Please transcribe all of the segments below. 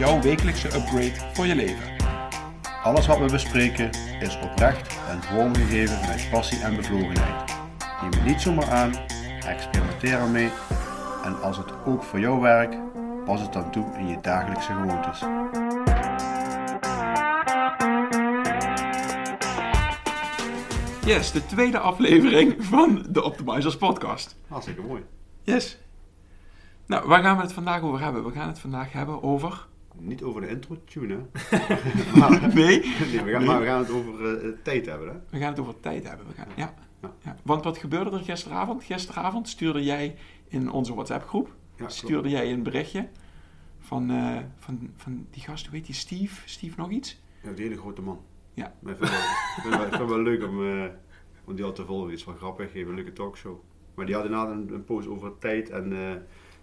jouw wekelijkse upgrade voor je leven. Alles wat we bespreken is oprecht en vormgegeven met passie en bevlogenheid. Neem het niet zomaar aan, experimenteer ermee en als het ook voor jou werkt, pas het dan toe in je dagelijkse gewoontes. Yes, de tweede aflevering van de Optimizers Podcast. Hartstikke mooi. Yes. Nou, waar gaan we het vandaag over hebben? We gaan het vandaag hebben over... Niet over de intro-tune, hè? maar, Nee? nee, we gaan, maar we gaan het over eh, tijd hebben, hè? We gaan het over tijd hebben. We gaan, ja. Ja. Ja. Want wat gebeurde er gisteravond? Gisteravond stuurde jij in onze WhatsApp-groep Ja, stuurde jij een berichtje van, eh, van, van die gast, hoe heet die, Steve? Steve nog iets? Ja, die hele grote man. Ja. Maar ik vind het wel, leuk om, eh, om die al te volgen. Het is wel grappig, geeft een leuke talkshow. Maar die had inderdaad een, een post over tijd en eh,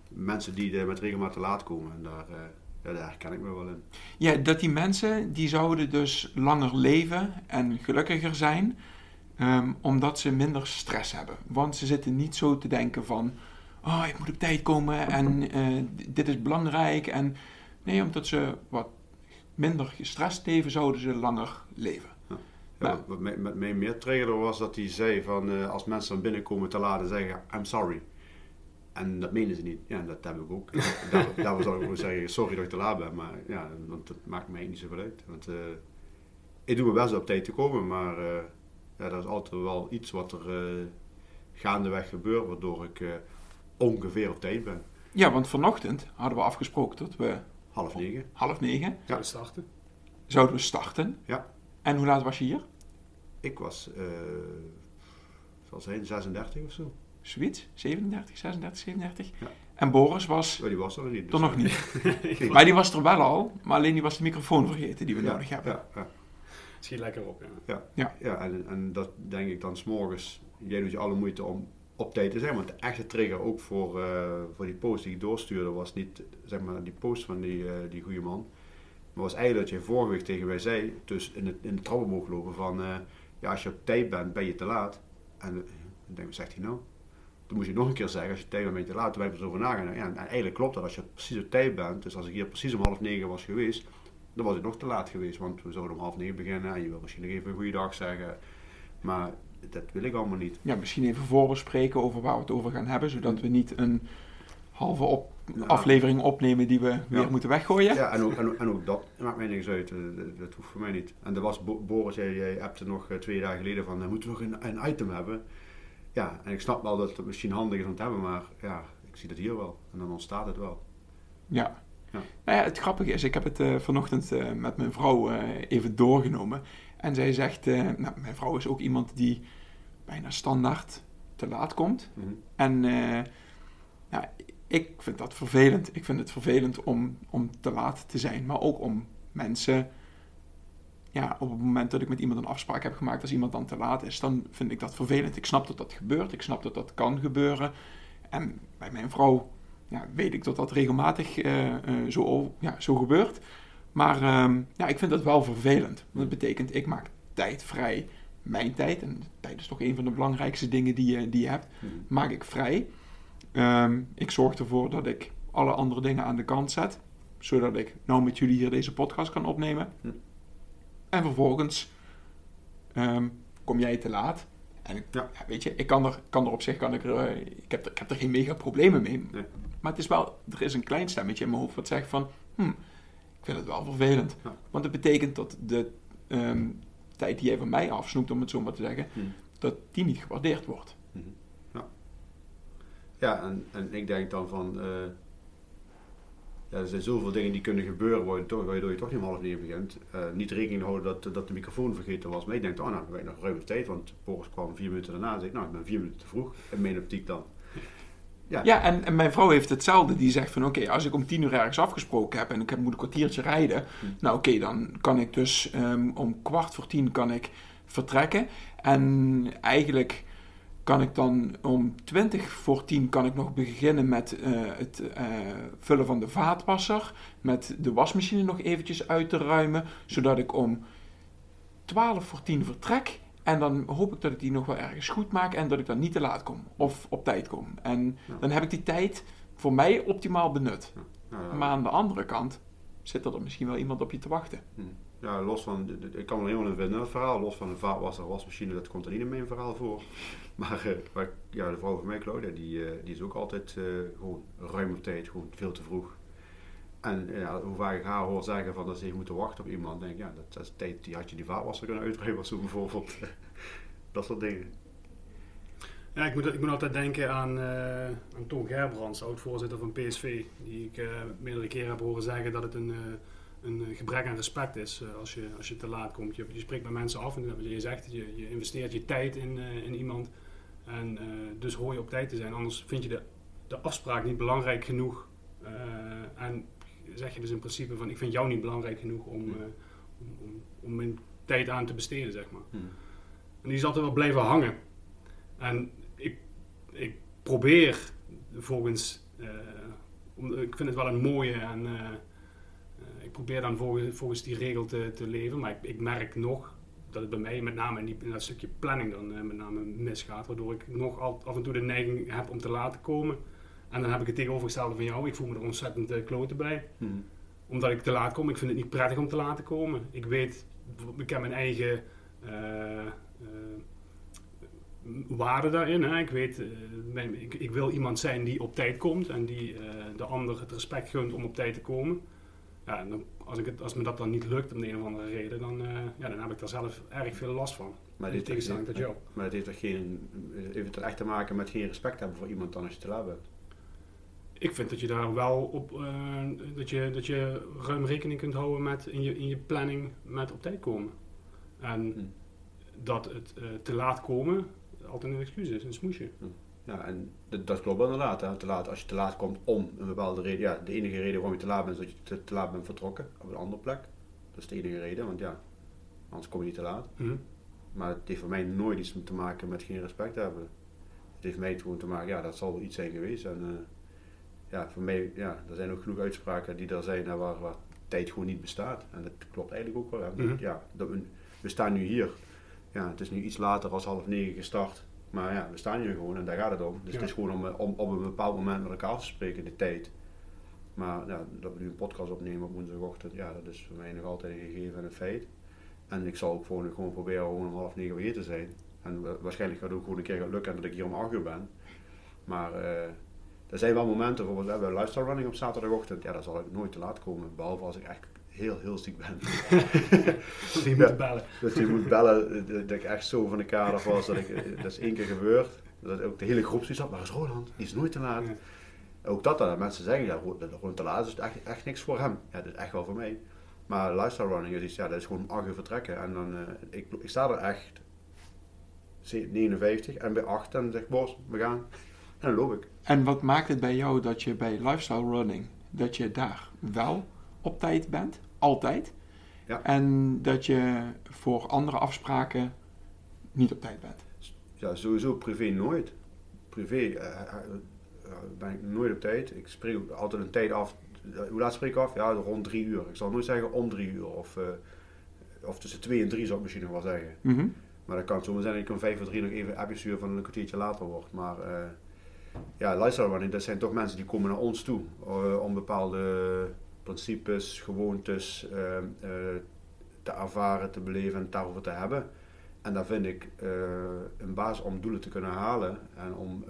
mensen die met regelmaat te laat komen. En daar, eh, ja, daar herken ik me wel in. Ja, dat die mensen, die zouden dus langer leven en gelukkiger zijn, ehm, omdat ze minder stress hebben. Want ze zitten niet zo te denken van, oh, ik moet op tijd komen en eh, dit is belangrijk. En nee, omdat ze wat minder gestrest leven, zouden ze langer leven. Ja, wat mij, met mij meer triggerde was dat hij zei van eh, als mensen dan binnenkomen te laat en zeggen I'm sorry. En dat menen ze niet. Ja, dat heb ik ook. daar, daar zou ik gewoon zeggen sorry dat ik te laat ben. Maar ja, want dat maakt mij niet zoveel uit. Want eh, ik doe mijn best op tijd te komen. Maar eh ja, dat is altijd wel iets wat er eh, gaandeweg gebeurt. Waardoor ik eh, ongeveer op tijd ben. Ja, want vanochtend hadden we afgesproken dat we Half negen. half negen Ja. starten. zouden we starten. Ja. En hoe laat was je hier? Ik was, eh zal zijn, 36 of zo. Zoiets? 37, 36, 37? Ja. En Boris was Maar die was er nog niet. er nog niet. Maar die was er wel al, maar alleen die was de microfoon vergeten die we ja, nodig hebben. Ja, ja. Schiet lekker op, ja. Ja, en, en dat denk ik dan s'morgens. Jij doet je alle moeite om op tijd te zijn. Want de echte trigger ook voor, eh, voor die post die ik doorstuurde was niet zeg maar, die post van die, eh, die goede man. Maar was eigenlijk dat je vorige week tegen mij zei, dus in, het, in de trappen mogen lopen van eh, ja, als je op tijd bent, ben je te laat. En eh, ik denk, wat zegt hij nou? Toen moest je nog een keer zeggen, als je tijd bent, ben je te laat. Toen ben ik er zo over nagedacht. Ja, en eigenlijk klopt dat als je precies op tijd bent. Dus als ik hier precies om half negen was geweest, dan was ik nog te laat geweest. Want we zouden om half negen beginnen en je wil misschien nog even een goede dag zeggen. Maar dat wil ik allemaal niet. Ja, misschien even voorbespreken over waar we het over gaan hebben, zodat we niet een halve op Ja. aflevering opnemen die we weer moeten weggooien. Ja, en ook, en, en ook dat maakt mij niks uit. Eh, Dat, dat hoeft voor mij niet. En er was Bo- Boris, jij, jij appte nog eh, twee dagen geleden van, eh, moeten we nog een, een item hebben? Ja, en ik snap wel dat het misschien handig is om te hebben, maar ja, ik zie dat hier wel. En dan ontstaat het wel. Ja. Ja. Nou ja, het grappige is, ik heb het eh, vanochtend eh, met mijn vrouw eh, even doorgenomen. En zij zegt, nou, mijn vrouw is ook iemand die bijna standaard te laat komt. Mhm. En ja, ik vind dat vervelend. Ik vind het vervelend om, om te laat te zijn, maar ook om mensen. Ja, op het moment dat ik met iemand een afspraak heb gemaakt, als iemand dan te laat is, dan vind ik dat vervelend. Ik snap dat dat gebeurt, ik snap dat dat kan gebeuren. En bij mijn vrouw ja, weet ik dat dat regelmatig eh, eh, zo, ja, zo gebeurt. Maar ehm, ja, ik vind dat wel vervelend. Want dat betekent, ik maak tijd vrij, mijn tijd. En tijd is toch een van de belangrijkste dingen die je, die je hebt Mhm. maak ik vrij. Ehm, ik zorg ervoor dat ik alle andere dingen aan de kant zet. Zodat ik nou met jullie hier deze podcast kan opnemen. Hm. En vervolgens ehm, kom jij te laat. En ik- Ja. ja, weet je, ik kan er, kan er op zich, kan ik, er, eh, ik, heb er, ik heb er geen mega problemen mee. Nee. Maar het is wel, er is een klein stemmetje in mijn hoofd wat zegt van, hm, ik vind het wel vervelend. Ja. Want het betekent dat de ehm, tijd die jij van mij afsnoept, om het zo maar te zeggen, Mhm. dat die niet gewaardeerd wordt. Ja, ja en, en ik denk dan van, eh, ja, er zijn zoveel dingen die kunnen gebeuren waardoor je toch, waardoor je toch niet om half negen begint. Eh, niet rekening houden dat, dat de microfoon vergeten was. Maar ik denk, oh nou, we hebben nog ruim op tijd, want Boris kwam vier minuten daarna en zei ik, nou, ik ben vier minuten te vroeg, in mijn optiek dan. Ja, ja en, en, mijn vrouw heeft hetzelfde. Die zegt van oké, als ik om tien uur ergens afgesproken heb en ik heb, moet een kwartiertje rijden. Hm. Nou oké, dan kan ik dus um, om kwart voor tien kan ik vertrekken. En eigenlijk kan ik dan om 20 voor 10 kan ik nog beginnen met uh, het uh, vullen van de vaatwasser. Met de wasmachine nog eventjes uit te ruimen. Zodat ik om 12 voor 10 vertrek. En dan hoop ik dat ik die nog wel ergens goed maak en dat ik dan niet te laat kom of op tijd kom. En dan heb ik die tijd voor mij optimaal benut. Ja. Maar aan de andere kant zit er, er misschien wel iemand op je te wachten. Ja, los van, ik kan er helemaal in vinden verhaal, los van de vaatwasser, wasmachine, dat komt er niet in mijn verhaal voor. Maar, maar ja, de vrouw van mij, Claudia, die, uh, die is ook altijd uh, gewoon ruim op tijd, gewoon veel te vroeg. En ja, hoe vaak ik haar hoor zeggen van dat ze heeft moeten wachten op iemand, denk ik, ja, dat, is tijd, die had je die vaatwasser kunnen uitruimen zo bijvoorbeeld. dat soort dingen. Ja, ik moet, ik moet altijd denken aan, aan Tom Gerbrands, oud-voorzitter van PSV. Die ik meerdere keren heb horen zeggen dat het een, een gebrek aan respect is als, je, als je te laat komt. Je, je spreekt met mensen af en je zegt, je, je investeert je tijd in, in iemand. En dus hoor je op tijd te zijn, anders vind je de, de afspraak niet belangrijk genoeg. en zeg je dus in principe van, ik vind jou niet belangrijk genoeg om, om, om, om, mijn tijd aan te besteden, zeg maar. Hmm. En die is altijd wel blijven hangen. En ik, ik probeer volgens, uh, ik vind het wel een mooie en uh, probeer dan volgens, volgens die regel te, te leven. Maar ik, ik, merk nog dat het bij mij met name in, die, in dat stukje planning dan uh, met name misgaat. Waardoor ik nog al, af en toe de neiging heb om te laten komen. En dan heb ik het tegenovergestelde van jou. Ik voel me er ontzettend uh, kloten bij. Hmm. Omdat ik te laat kom. Ik vind het niet prettig om te laten komen. Ik weet, ik heb mijn eigen eh, waarde daarin. Hè. Ik weet, uh, ik, ik, wil iemand zijn die op tijd komt en die uh, de ander het respect gunt om op tijd te komen. Ja, dan, als, ik het, als me dat dan niet lukt om de een of andere reden, dan, uh, ja, dan heb ik daar zelf erg veel last van. Maar dit tot jou. Maar het heeft toch geen, heeft het echt te maken met geen respect hebben voor iemand dan als je te laat bent? Ik vind dat je daar wel op, dat, je, dat je ruim rekening kunt houden met in je, in je planning met op tijd komen. En hm dat het uh, te laat komen altijd een excuus is, een smoesje. Ja, en dat, dat klopt inderdaad. Hè. Te laat, als je te laat komt om een bepaalde reden. Ja, de enige reden waarom je te laat bent is dat je te, te laat bent vertrokken op een andere plek. Dat is de enige reden, want ja, anders kom je niet te laat. Mm -hmm. Maar het heeft voor mij nooit iets te maken met geen respect hebben. Het heeft mij gewoon te maken, ja, dat zal wel iets zijn geweest. En uh, ja, voor mij, ja, er zijn ook genoeg uitspraken die er zijn waar, waar tijd gewoon niet bestaat. En dat klopt eigenlijk ook wel. Mm -hmm. Ja, dat we, we staan nu hier ja, het is nu iets later als half negen gestart. Maar ja, we staan hier gewoon en daar gaat het om. Dus het is gewoon om, om op een bepaald moment met elkaar te spreken, de tijd. Maar ja, dat we nu een podcast opnemen op woensdagochtend, ja, dat is voor mij nog altijd een gegeven en een feit. En ik zal ook gewoon, gewoon proberen gewoon om half negen weer te zijn. En waarschijnlijk gaat het ook gewoon een keer lukken dat ik hier om acht uur ben. Maar uh, er zijn wel momenten, bijvoorbeeld we hebben lifestyle running op zaterdagochtend. Ja, daar zal ik nooit te laat komen. Behalve als ik echt heel, heel ziek ben. dat je moet bellen. Dat je moet bellen, dat ik echt zo van de kader was. Dat, ik, dat is één keer gebeurd. Dat ook de hele groep zoiets had, maar is Roland, die is nooit te laat. Ook dat dan, mensen zeggen, ja, gewoon te laat is echt, echt niks voor hem. Ja, dat is echt wel voor mij. Maar lifestyle running is iets, ja, dat is gewoon om 8 uur vertrekken. En dan, uh, ik, ik sta er echt 59 en bij 8 en zeg ik, Bos, we gaan. En dan loop ik. En wat maakt het bij jou dat je bij lifestyle running, dat je daar wel op tijd bent? Altijd. Ja. En dat je voor andere afspraken niet op tijd bent. Ja, sowieso privé nooit. Privé uh, ben ik nooit op tijd. Ik spreek altijd een tijd af. Hoe laat spreek ik af? Ja, rond drie uur. Ik zal nooit zeggen om drie uur. Of, uh, of tussen twee en drie zou ik misschien nog wel zeggen. Mm -hmm. Maar dat kan zomaar zijn dat ik om vijf of drie nog even appje stuur van een kwartiertje later wordt. Maar ja, lifestyle running, dat zijn toch mensen die komen naar ons toe. om bepaalde principes, gewoontes uh, uh, te ervaren, te beleven en daarover te hebben. En daar vind ik uh, een basis om doelen te kunnen halen en om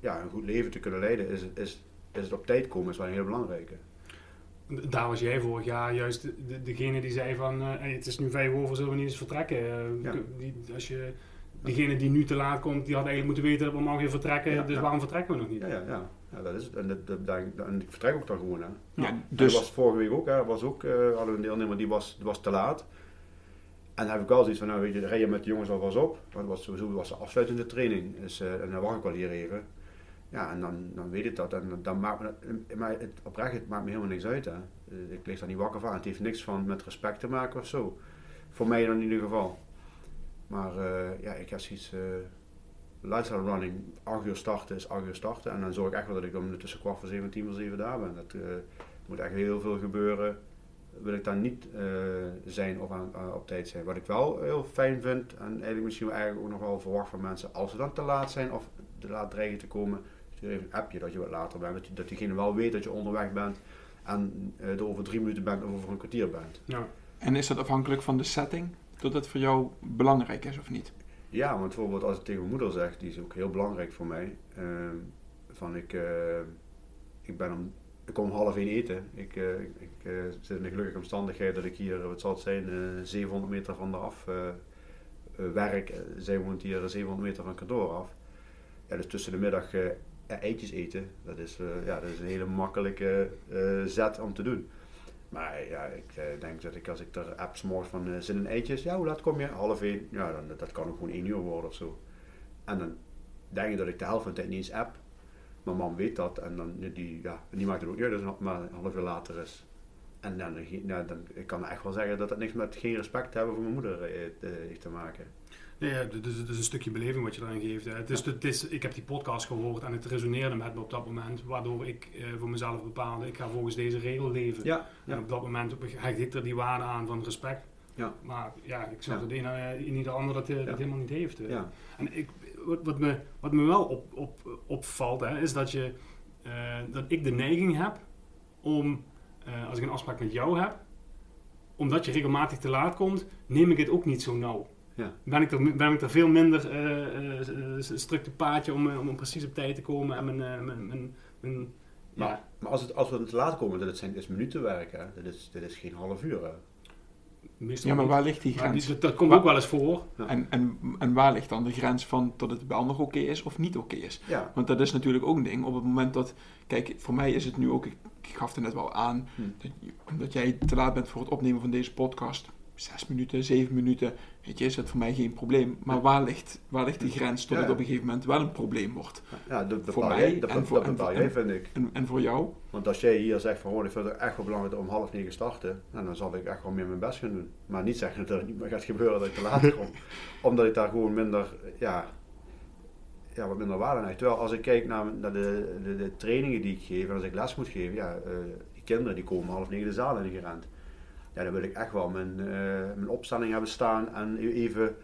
ja, een goed leven te kunnen leiden, is, is, is het op tijd komen, is wel een heel belangrijke. Daar was jij vorig jaar juist de, degene die zei van hey, het is nu vijf over, zullen we niet eens vertrekken? Ja. Die, als je, diegene die nu te laat komt, die had eigenlijk moeten weten dat we morgen vertrekken, ja, dus waarom vertrekken we nog niet? Ja, ja, ja. Dat is het. En, dat, dat, en ik vertrek ook dan gewoon. Hè. Ja, dus... Dat was vorige week ook. Hè. Was ook uh, hadden we een deelnemer die was, was te laat. dan heb ik wel zoiets van, nou weet je, rij je met de jongens alvast op. Want was sowieso was de afsluitende training. Dus, eh, en dan wacht ik wel hier even. Ja, en dan, dan weet ik dat. En dan maakt me, maar het, oprecht, het maakt me helemaal niks uit. Hè. Eh, Ik lig daar niet wakker van. Het heeft niks van met respect te maken of zo. Voor mij dan in ieder geval. Maar ja, ik heb zoiets... eh lifestyle running, 8 uur starten is 8 uur starten. En dan zorg ik echt wel dat ik om tussen kwart voor 7 en 10 voor 7 daar ben. Dat eh, moet echt heel veel gebeuren. Wil ik daar niet eh, zijn of aan, aan- op tijd zijn. Wat ik wel heel fijn vind, en eigenlijk misschien eigenlijk ook nog wel verwacht van mensen, als ze dan te laat zijn of te laat dreigen te komen, stuur even een appje dat je wat later bent. Dat, die- dat diegene wel weet dat je onderweg bent en eh, er over drie minuten bent of over een kwartier bent. Ja. En is dat afhankelijk van de setting? Dat het voor jou belangrijk is of niet? Ja, want bijvoorbeeld als ik tegen mijn moeder zeg, die is ook heel belangrijk voor mij. ehm, van ik, eh, ik ben om, ik kom om half één eten. Ik, eh, ik eh, zit in de gelukkige omstandigheid dat ik hier, wat zal het zijn, eh 700 meter van de werk. Zij woont hier 700 meter van kantoor af. Ja, dus tussen de middag eh, eitjes eten, dat is, ja, dat is een hele makkelijke zet om te doen. Maar ja, ik eh, denk dat ik als ik er apps morgens van eh, zin in eitjes, ja, hoe laat kom je? Half één. Ja, dan, dat kan ook gewoon één uur worden of zo. En dan denk ik dat ik de helft van de tijd niet eens app. Mijn man weet dat en dan, die, ja, die maakt het ook het maar een half uur later is. En dan, ja, dan ik kan echt wel zeggen dat dat niks met geen respect hebben voor mijn moeder eh, heeft te maken. Ja, ja, dus het is een stukje beleving wat je eraan geeft. Hè. Het is, het is, ik heb die podcast gehoord en het resoneerde met me op dat moment, waardoor ik eh, voor mezelf bepaalde, ik ga volgens deze regel leven. Ja, En op dat moment hecht ik er die waarde aan van respect. Ja. Maar ja, ik zag Ja. dat de ene, eh, in ieder ander dat, eh, dat helemaal niet heeft. eh. ja. En ik, wat, wat, me, wat me wel op, op, opvalt, hè, is dat, je, dat ik de neiging heb om, als ik een afspraak met jou heb, omdat je regelmatig te laat komt, neem ik het ook niet zo nauw. Ja. Ben, ik er, ben ik er veel minder eh eh, eh, strikte paadje om, om precies op tijd te komen en mijn, mijn, mijn, mijn- Maar, ja, maar als, het, als we te laat komen, dat het zijn, dat is minutenwerk, hè. Dat, is, dat is geen half uur. Hè. meestal Ja, maar waar ligt die grens? die- dat, dat komt Waar- ook wel eens voor. Ja. En, en, en waar ligt dan de grens van dat het wel nog oké is of niet oké is? Ja, Want dat is natuurlijk ook een ding. Op het moment dat, kijk, voor mij is het nu ook, ik, ik gaf het net wel aan, Hm. dat, omdat jij te laat bent voor het opnemen van deze podcast, zes minuten, zeven minuten, weet je, is het voor mij geen probleem. Maar waar ligt, waar ligt die grens tot het op een gegeven moment wel een probleem wordt? ja dat Voor bepaal mij dat, en dat voor- bepaal voor- jij, vind ik. En, en voor jou? Want als jij hier zegt van, oh, ik vind het echt wel belangrijk om half negen starten, nou, dan zal ik echt wel meer mijn best gaan doen. Maar niet zeggen dat het niet meer gaat gebeuren dat ik te laat kom. Omdat ik daar gewoon minder, ja, ja wat minder waarde aan hecht. Terwijl als ik kijk naar, naar de, de, de trainingen die ik geef en als ik les moet geven, ja, eh, die kinderen die komen half negen de zaal in gerend. Ja, dan wil ik echt wel mijn, eh, mijn opstelling hebben staan en even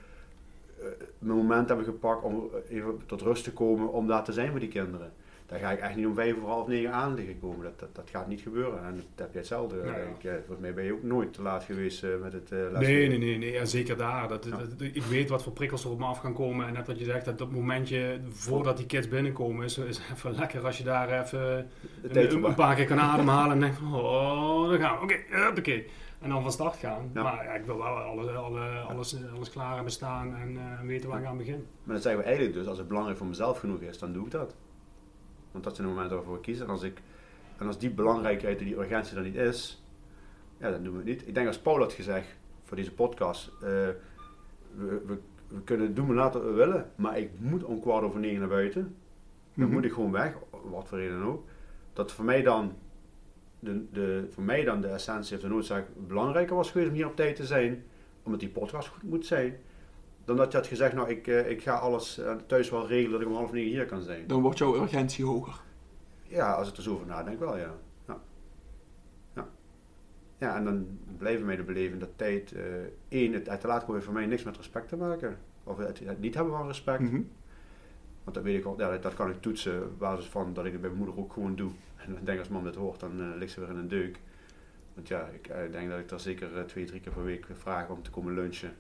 eh, mijn moment hebben gepakt om even tot rust te komen om daar te zijn voor die kinderen. Daar ga ik echt niet om vijf of half negen aan liggen komen. Dat, dat, dat gaat niet gebeuren. En dat heb jij hetzelfde. Ja. ik. Eh, volgens mij ben je ook nooit te laat geweest met het lesgeven. Nee, nee, nee, nee ja, zeker daar. Dat, Ja. dat, ik weet wat voor prikkels er op me af gaan komen. En net wat je zegt, dat, dat momentje voordat die kids binnenkomen, is, is even lekker als je daar even een, paar keer kan ademhalen en denkt van, oh, daar gaan we. Oké, oké. En dan van start gaan. Ja. Maar ja, ik wil wel alles, alle, alles, alles klaar hebben staan en eh, weten waar ik aan begin. Maar dan zeggen we eigenlijk dus, als het belangrijk voor mezelf genoeg is, dan doe ik dat. Want dat zijn de momenten waarvoor ik kies. En als, ik, en als die belangrijkheid en die urgentie er niet is, ja, dan doen we het niet. Ik denk als Paul had gezegd voor deze podcast, eh, we, we, we kunnen doen en laten wat we willen, maar ik moet om kwart over negen naar buiten. Dan Mhm. moet ik gewoon weg, wat voor reden dan ook. Dat voor mij dan de, de, voor mij dan de essentie of de noodzaak belangrijker was geweest om hier op tijd te zijn, omdat die podcast goed moet zijn, dan dat je had gezegd, nou ik, eh, ik ga alles eh, thuis wel regelen dat ik om half negen hier kan zijn. Dan wordt jouw urgentie hoger. Ja, als ik er zo over nadenk wel, ja. Ja, ja. ja en dan blijven mij de beleving dat tijd, eh één, het, het te laat komen heeft voor mij niks met respect te maken. Of het, het niet hebben van respect. Mhm. Want dat weet ik al, ja, dat, kan ik toetsen op basis van dat ik het bij mijn moeder ook gewoon doe. En ik denk als mam dit hoort, dan eh, ligt ze weer in een deuk. Want ja, ik eh, denk dat ik daar zeker eh, twee, drie keer per week vraag om te komen lunchen.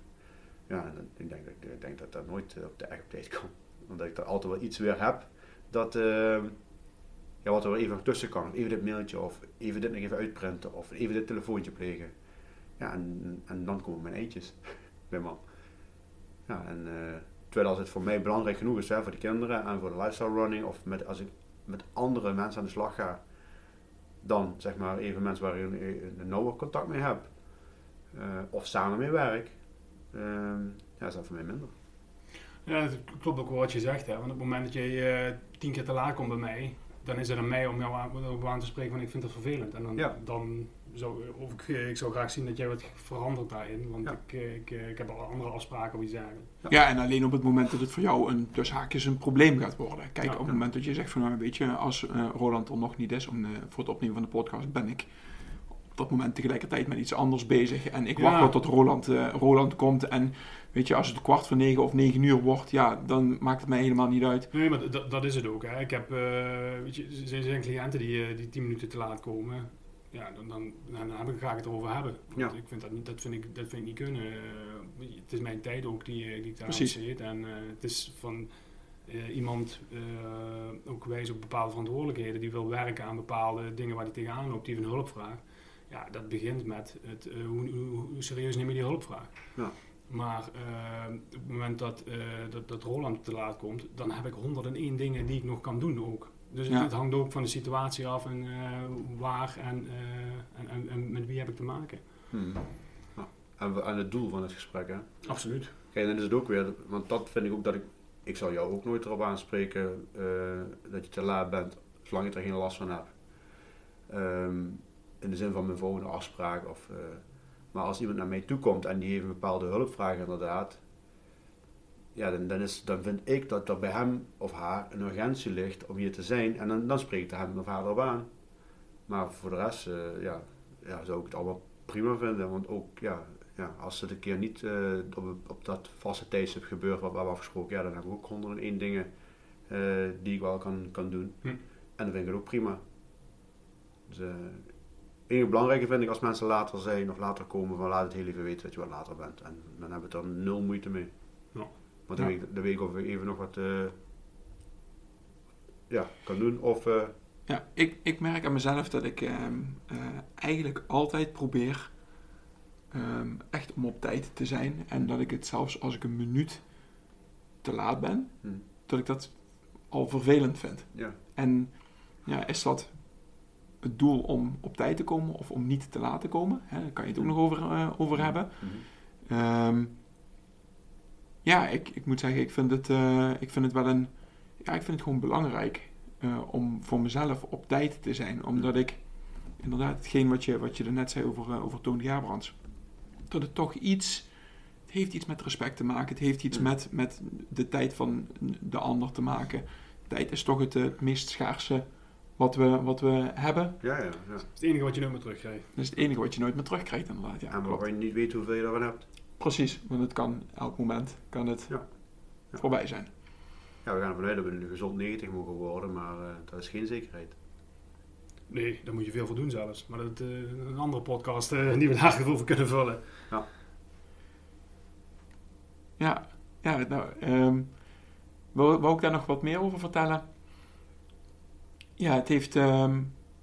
Ja, en ik denk, dat- ik denk dat dat nooit op de echt op tijd komt. Omdat ik er altijd wel iets weer heb dat, eh, ja, wat er even tussen kan. Even dit mailtje of even dit nog even uitprinten of even dit telefoontje plegen. Ja, en, en dan komen mijn eitjes bij mam. Ja, en terwijl als het voor mij belangrijk genoeg is hè, voor de kinderen en voor de lifestyle running of met, als ik met andere mensen aan de slag ga, dan zeg maar even mensen waar ik een, een nauwer contact mee heb. eh, of samen mee werk, ehm, ja, is dat voor mij minder. Ja, het klopt ook wel wat je zegt. Hè. Want op het moment dat je eh, tien keer te laat komt bij mij, dan is het aan mij om jou aan, te spreken van ik vind het vervelend. En dan, Ja. dan zou of ik, eh, ik zou graag zien dat jij wat verandert daarin. Want Ja. ik, eh, ik, eh, ik heb al andere afspraken of iets dergelijks. Ja, en alleen op het moment dat het voor jou een tussen haakjes een probleem gaat worden. Kijk, Ja, op het ja. moment dat je zegt van nou weet je, als eh, Roland er nog niet is om, eh, voor het opnemen van de podcast, ben ik op dat moment tegelijkertijd met iets anders bezig. En ik wacht wel tot Roland, eh, Roland komt. En weet je, als het kwart voor negen of negen uur wordt, ja, dan maakt het mij helemaal niet uit. Nee, maar dat- dat is het ook. Hè. Ik heb, eh, weet je, er zijn cliënten die, eh, die tien minuten te laat komen. Ja, dan, dan, dan heb ik, ga ik het erover hebben. Want Ja. ik vind dat, niet, dat, vind ik, dat vind ik niet kunnen. Het is mijn tijd ook die, die ik daar Precies. besteed. En het is van iemand ook wijs op bepaalde verantwoordelijkheden. Die wil werken aan bepaalde dingen waar hij tegenaan loopt. Die van hulp vraagt. Ja, dat begint met het, eh, hoe, hoe, hoe serieus neem je die hulpvraag. Ja. Maar eh, op het moment dat, eh, dat, dat Roland te laat komt, dan heb ik 101 dingen die ik nog kan doen ook. Dus het, Ja. het hangt ook van de situatie af en waar en, en, en, en met wie heb ik te maken. Hmm. Ja. En, en het doel van het gesprek, hè. Absoluut. Kijk, dan is het ook weer, want dat vind ik ook dat ik, ik zal jou ook nooit erop aanspreken dat je te laat bent, zolang je er geen last van hebt. Ehm, in de zin van mijn volgende afspraak. Of, eh, maar als iemand naar mij toe komt en die heeft een bepaalde hulpvraag inderdaad, ja, dan, dan, is, dan vind ik dat er bij hem of haar een urgentie ligt om hier te zijn en dan, dan spreek ik hem of haar erop aan. Maar voor de rest, eh, ja, ja, zou ik het allemaal prima vinden, want ook, ja, ja, als het een keer niet eh, op, op dat vaste tijdstip gebeurt wat we hebben afgesproken, ja, dan heb ik ook 101 dingen die ik wel kan, kan doen. Hm. En dan vind ik het ook prima. Dus, enige belangrijke vind ik als mensen later zijn of later komen, van laat het heel even weten dat je wat later bent. En dan hebben we er nul moeite mee. Ja. Want dan, Ja. weet ik, dan weet ik of ik even nog wat eh, ja, kan doen. Of eh, Ja, ik, ik merk aan mezelf dat ik ehm, eh, eigenlijk altijd probeer ehm, echt om op tijd te zijn. En dat ik het zelfs als ik een minuut te laat ben, hm, dat ik dat al vervelend vind. ja. En ja, is dat het doel om op tijd te komen of om niet te laat te komen? Hè, daar kan je het ook nog over, eh, over hebben. Mhm. Ehm, ja, ik, ik moet zeggen, ik vind het, eh, ik vind het wel een. Ja, ik vind het gewoon belangrijk eh, om voor mezelf op tijd te zijn. Omdat ik inderdaad, hetgeen wat je, wat je er net zei over, over Toon Gerbrands, dat het toch iets. Het heeft iets met respect te maken. Het heeft iets Mm. met, met de tijd van de ander te maken. Tijd is toch het meest schaarse wat we, wat we hebben. Ja, ja, ja. Dat is het enige wat je nooit meer terugkrijgt. Dat is het enige wat je nooit meer terugkrijgt, inderdaad. Ja, en klopt. waarvan je niet weet hoeveel je ervan hebt. Precies, want het kan elk moment kan het Ja. Ja. voorbij zijn. Ja, we gaan ervan uit dat we nu gezond 90 mogen worden, maar eh, dat is geen zekerheid. Nee, daar moet je veel voor doen zelfs. Maar dat is een andere podcast eh, die we daar over kunnen vullen. Ja, ja nou, ehm wil, wil ik daar nog wat meer over vertellen? Ja, het heeft, ehm,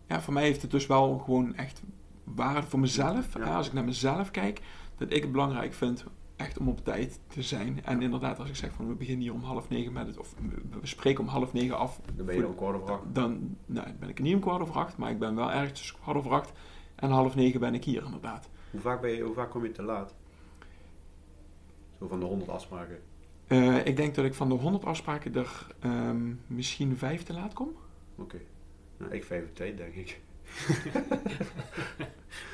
ja, voor mij heeft het dus wel gewoon echt waarde voor mezelf. Ja. als ik naar mezelf kijk, dat ik het belangrijk vind echt om op tijd te zijn. En inderdaad, als ik zeg van we beginnen hier om half negen met het, of we spreken om half negen af, Dan ben je dan kwart over acht. dan nou, ben ik niet om kwart over acht, maar ik ben wel ergens tussen kwart over acht en half negen ben ik hier inderdaad. Hoe vaak, ben je, hoe vaak kom je te laat? Zo van de 100 afspraken. Eh, ik denk dat ik van de 100 afspraken er ehm, misschien vijf te laat kom. Oké. Nou, ik vijf op tijd, denk ik.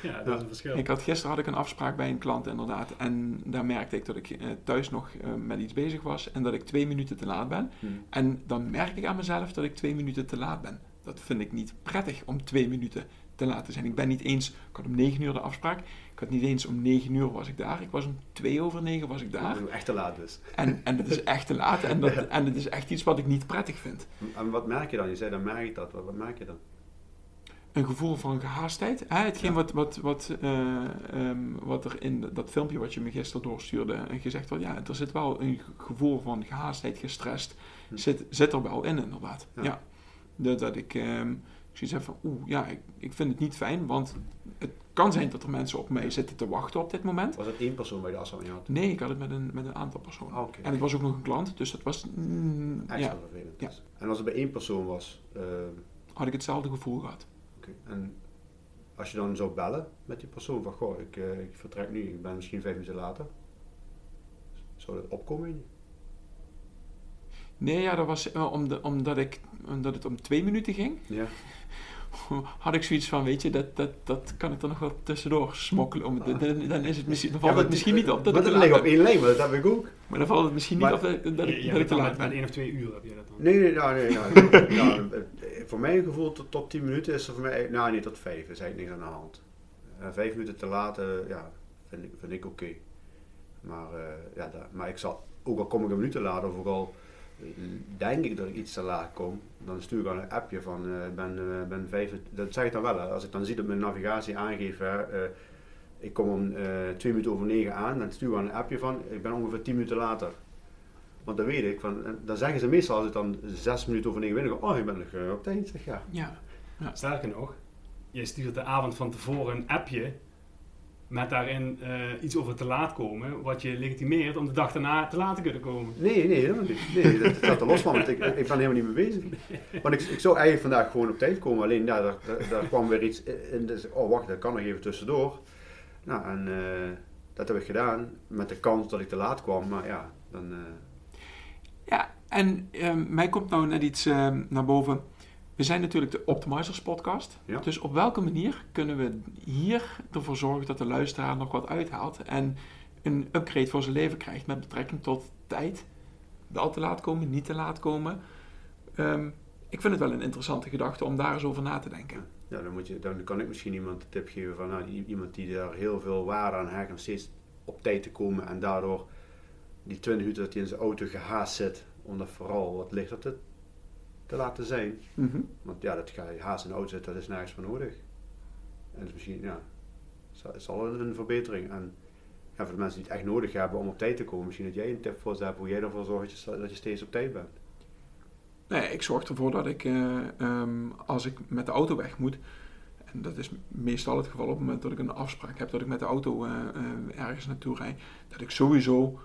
Ja, dat is een verschil. Ik had, gisteren had ik een afspraak bij een klant inderdaad. En daar merkte ik dat ik eh, thuis nog eh, met iets bezig was en dat ik twee minuten te laat ben. Hm. En dan merk ik aan mezelf dat ik twee minuten te laat ben. Dat vind ik niet prettig om twee minuten te laat te zijn. Ik ben niet eens, ik had om negen uur de afspraak. Ik had niet eens om negen uur was ik daar. Ik was om twee over negen was ik daar. Echt te laat dus. En, en dat is echt te laat. En dat, en dat is echt iets wat ik niet prettig vind. En wat merk je dan? Je zei dan merk ik dat. Wat, wat merk je dan? een gevoel van gehaastheid. Hè? Hetgeen Ja. wat, wat, wat, eh, ehm, wat er in dat filmpje wat je me gisteren doorstuurde en gezegd had, ja, er zit wel een gevoel van gehaastheid, gestrest, Hm. zit, zit er wel in inderdaad. Ja. Ja. Dat, dat ik ehm zoiets heb van, oeh, ja, ik, ik vind het niet fijn, want het kan zijn dat er mensen op mij zitten te wachten op dit moment. Was het één persoon waar je de afspraak had? Nee, ik had het met een, met een aantal personen. Ah. En ik was ook nog een klant, dus dat was, mm, Extra ja, vervelend. Ja. En als het bij één persoon was, eh, had ik hetzelfde gevoel gehad. oké. En als je dan zou bellen met die persoon van, goh, ik, eh, ik vertrek nu, ik ben misschien vijf minuten later. Zou dat opkomen? Nee, ja, dat was eh, om de, omdat, ik, omdat het om twee minuten ging. Ja. Had ik zoiets van, weet je, dat, dat, dat kan ik er nog wel tussendoor smokkelen. Om, dan, dan, is het misschien, dan valt Ja, het misschien niet op dat maar dat ligt laat op één lijn, maar dat heb ik ook. Maar dan valt het misschien niet op dat, dat, ik, Ja, dat ik te laat ben. één of twee uur heb je dat dan. Nee, nee, nou, nee, nou, nou, eh, voor mijn gevoel tot, tot 10 minuten is er voor mij, nou niet tot 5, is eigenlijk niks aan de hand. Eh, vijf minuten te laten, ja, vind ik, vind ik oké. Maar, eh, ja, dat, maar ik zal, ook al kom ik een minuut te laat, of ook al denk ik dat ik iets te laat kom, dan stuur ik al een appje van, eh, ik ben, eh, ben vijf, dat zeg ik dan wel, hè. als ik dan zie dat mijn navigatie aangeeft, hè, eh, ik kom om eh, twee minuten over negen aan, dan stuur ik al een appje van, ik ben ongeveer 10 minuten later. Want dan weet ik, van, dan zeggen ze meestal als ik dan zes minuten over negen binnen kom, oh je bent nog op tijd, zeg ja. Ja, Sterker nog, je stuurt de avond van tevoren een appje met daarin eh, iets over te laat komen, wat je legitimeert om de dag daarna te laat te kunnen komen. Nee, nee, helemaal niet. Nee, dat staat er los van, want ik, ik ben helemaal niet mee bezig. Want ik, ik zou eigenlijk vandaag gewoon op tijd komen, alleen ja, daar, daar, daar kwam weer iets in. Dus, oh wacht, dat kan nog even tussendoor. Nou, en eh, dat heb ik gedaan, met de kans dat ik te laat kwam, maar ja, dan... eh, ja en ehm, mij komt nou net iets ehm, naar boven. We zijn natuurlijk de Optimizers podcast. Ja. Dus op welke manier kunnen we hier ervoor zorgen dat de luisteraar nog wat uithaalt en een upgrade voor zijn leven krijgt met betrekking tot tijd? Wel te laat komen, niet te laat komen. Ehm, ik vind het wel een interessante gedachte om daar eens over na te denken. Ja, dan, moet je, dan kan ik misschien iemand een tip geven van nou, iemand die daar heel veel waarde aan hecht om steeds op tijd te komen en daardoor die 20 minuten dat hij in zijn auto gehaast zit, om dat vooral wat lichter te, te laten zijn. Want ja, dat ga je haast in de auto zitten, dat is nergens voor nodig. En misschien, ja, zal- is al een, verbetering. En ja, voor de mensen die het echt nodig hebben om op tijd te komen, misschien dat jij een tip voor ze hebt hoe jij ervoor zorgt dat je, dat je steeds op tijd bent. Nee, ik zorg ervoor dat ik, eh, ehm, als ik met de auto weg moet, en dat is meestal het geval op het moment dat ik een afspraak heb dat ik met de auto eh, eh, ergens naartoe rijd, dat ik sowieso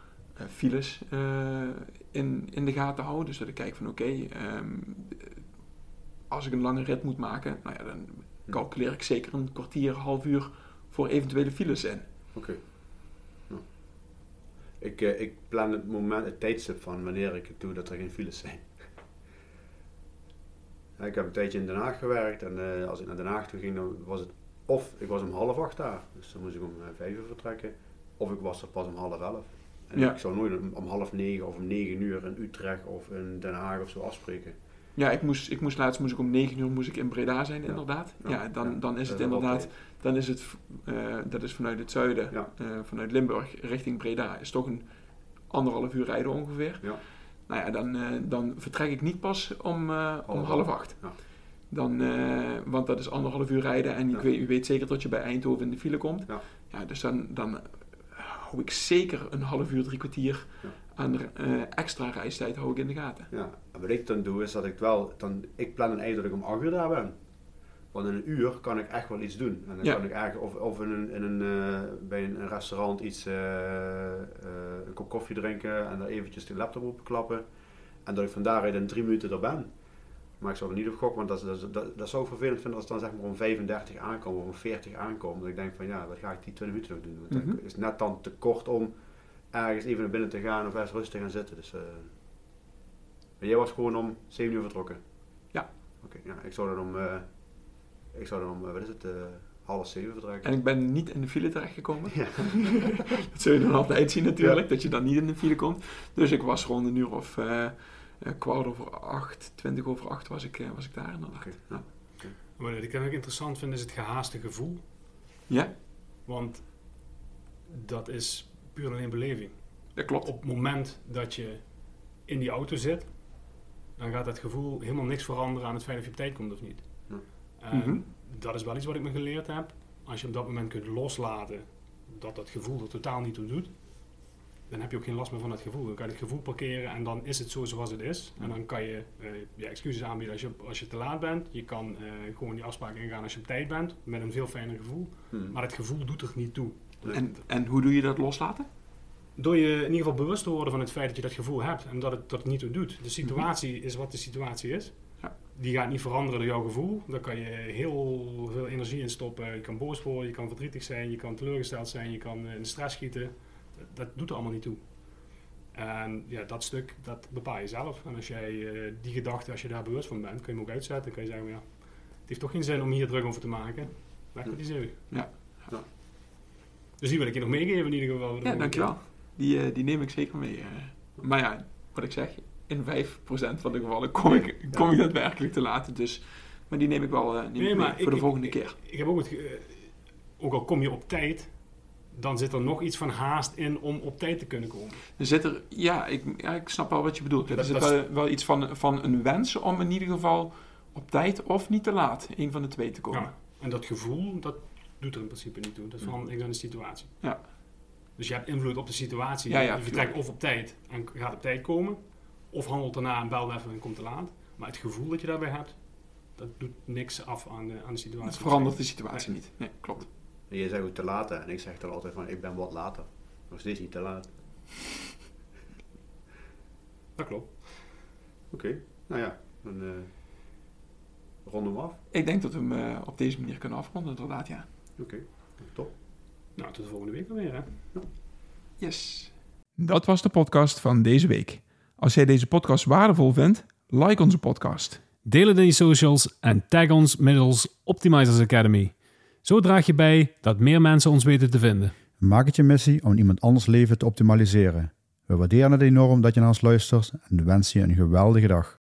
files eh, in, in de gaten hou. Dus dat ik kijk van oké, ehm, als ik een lange rit moet maken, nou ja, dan calculeer ik zeker een kwartier, half uur voor eventuele files in. Oké. Ik, eh, ik plan het moment, het tijdstip van wanneer ik het doe dat er geen files zijn. Ik heb een tijdje in Den Haag gewerkt en eh, als ik naar Den Haag toe ging, dan was het of ik was om half acht daar, dus dan moest ik om eh, vijf uur vertrekken, of ik was er pas om half elf. En Ja. ik zou nooit om, half negen of om negen uur in Utrecht of in Den Haag of zo afspreken. Ja, ik moest, ik moest laatst moest ik om 9 uur moest ik in Breda zijn, Ja. inderdaad. Ja. Ja, dan, dan is het wel inderdaad, dan is het, eh, dat is vanuit het zuiden, Ja. eh, vanuit Limburg richting Breda, is toch een anderhalf uur rijden ongeveer. Ja. Nou ja, dan, eh, dan vertrek ik niet pas om, eh, om Half half acht. Dan, eh, want dat is anderhalf uur rijden en ik weet, u weet zeker dat je bij Eindhoven in de file komt. Ja. Ja, dus dan, dan hou ik zeker een half uur, drie kwartier aan eh, extra reistijd hou ik in de gaten. Ja, en wat ik dan doe is dat ik wel, dan, ik plan een eind dat ik om 8 uur daar ben. Want in een uur kan ik echt wel iets doen. En dan Ja. kan ik eigenlijk, of, of in een, in een, eh, bij een, restaurant iets, eh, een kop koffie drinken en dan eventjes de laptop openklappen. En dat ik van daaruit in drie minuten er ben. Maar ik zou er niet op gokken, want dat, dat, dat, dat zou ik vervelend vinden als het dan zeg maar om 35 aankomt of om 40 aankomt. Dat ik denk van ja, wat ga ik die 20 minuten nog doen? Want Mhm. het is net dan te kort om ergens even naar binnen te gaan of ergens rustig te gaan zitten. Dus, eh, jij was gewoon om 7 uur vertrokken? Ja. Oké, ja, ik zou dan om, eh, ik zou dan om, eh, wat is het, half 7 vertrekken. En ik ben niet in de file terechtgekomen. Ja. dat zul je dan altijd zien natuurlijk, dat je dan niet in de file komt. Dus ik was rond een uur of kwart over acht, twintig over acht was ik, eh, was ik daar inderdaad. Oké, ja. Wat ik ook interessant vind is het gehaaste gevoel. Ja, Want dat is puur alleen beleving. dat klopt. Op het moment dat je in die auto zit, dan gaat dat gevoel helemaal niks veranderen aan het feit of je op tijd komt of niet. Ja. En Mhm. Dat is wel iets wat ik me geleerd heb. Als je op dat moment kunt loslaten dat dat gevoel er totaal niet toe doet, dan heb je ook geen last meer van dat gevoel. Dan kan je het gevoel parkeren en dan is het zo zoals het is. En dan kan je eh, je excuses aanbieden als je, als je te laat bent. Je kan eh, gewoon die afspraak ingaan als je op tijd bent, met een veel fijner gevoel. Hmm. Maar het gevoel doet er niet toe. En, en hoe doe je dat loslaten? Door je in ieder geval bewust te worden van het feit dat je dat gevoel hebt en dat het, dat niet toe doet. De situatie is wat de situatie is. Ja. Die gaat niet veranderen door jouw gevoel. Daar kan je heel veel energie in stoppen. Je kan boos worden, je kan verdrietig zijn, je kan teleurgesteld zijn, je kan eh, in de stress schieten. Dat, dat doet er allemaal niet toe. En ja, dat stuk, dat bepaal je zelf. En als jij eh, die gedachte, als je daar bewust van bent, kun je hem ook uitzetten. Dan kun je zeggen, ja, het heeft toch geen zin om hier druk over te maken. Weg met die zeeuw. Ja. Ja. Dus die wil ik je nog meegeven in ieder geval. Ja, dankjewel. Die, eh, die neem ik zeker mee. eh. Maar ja, wat ik zeg, in 5% van de gevallen kom ik, Ja. kom ik daadwerkelijk te laat. Dus, maar die neem ik wel eh, neem Nee, ik mee voor de volgende ik- keer. Ik heb ook het, ook al kom je op tijd, dan zit er nog iets van haast in om op tijd te kunnen komen. Er zit er, ja ik, ja, ik snap wel wat je bedoelt. Er Dat- zit dat wel, wel iets van, van een wens om in ieder geval op tijd of niet te laat, een van de twee te komen. Ja. En dat gevoel, dat doet er in principe niet toe. Dat verandert niks aan de situatie. Ja. Dus je hebt invloed op de situatie. Ja, ja, je vertrekt of op tijd en gaat op tijd komen, of handelt daarna en belt even en komt te laat. Maar het gevoel dat je daarbij hebt, dat doet niks af aan de, aan de situatie. Het verandert de situatie niet. Nee, klopt. En jij zegt ook te laat hè, en ik zeg dan altijd van ik ben wat later. Nog steeds niet te laat. Dat klopt. Oké, nou ja, dan eh ronden we af. Ik denk dat we hem eh, op deze manier kunnen afronden, inderdaad, ja. Oké, top. Nou, tot de volgende week dan weer, hè? Yes. Dat was de podcast van deze week. Als jij deze podcast waardevol vindt, like onze podcast. Deel het in je socials en tag ons middels Optimizers Academy. Zo draag je bij dat meer mensen ons weten te vinden. Maak het je missie om iemand anders leven te optimaliseren. We waarderen het enorm dat je naar ons luistert en wensen je een geweldige dag.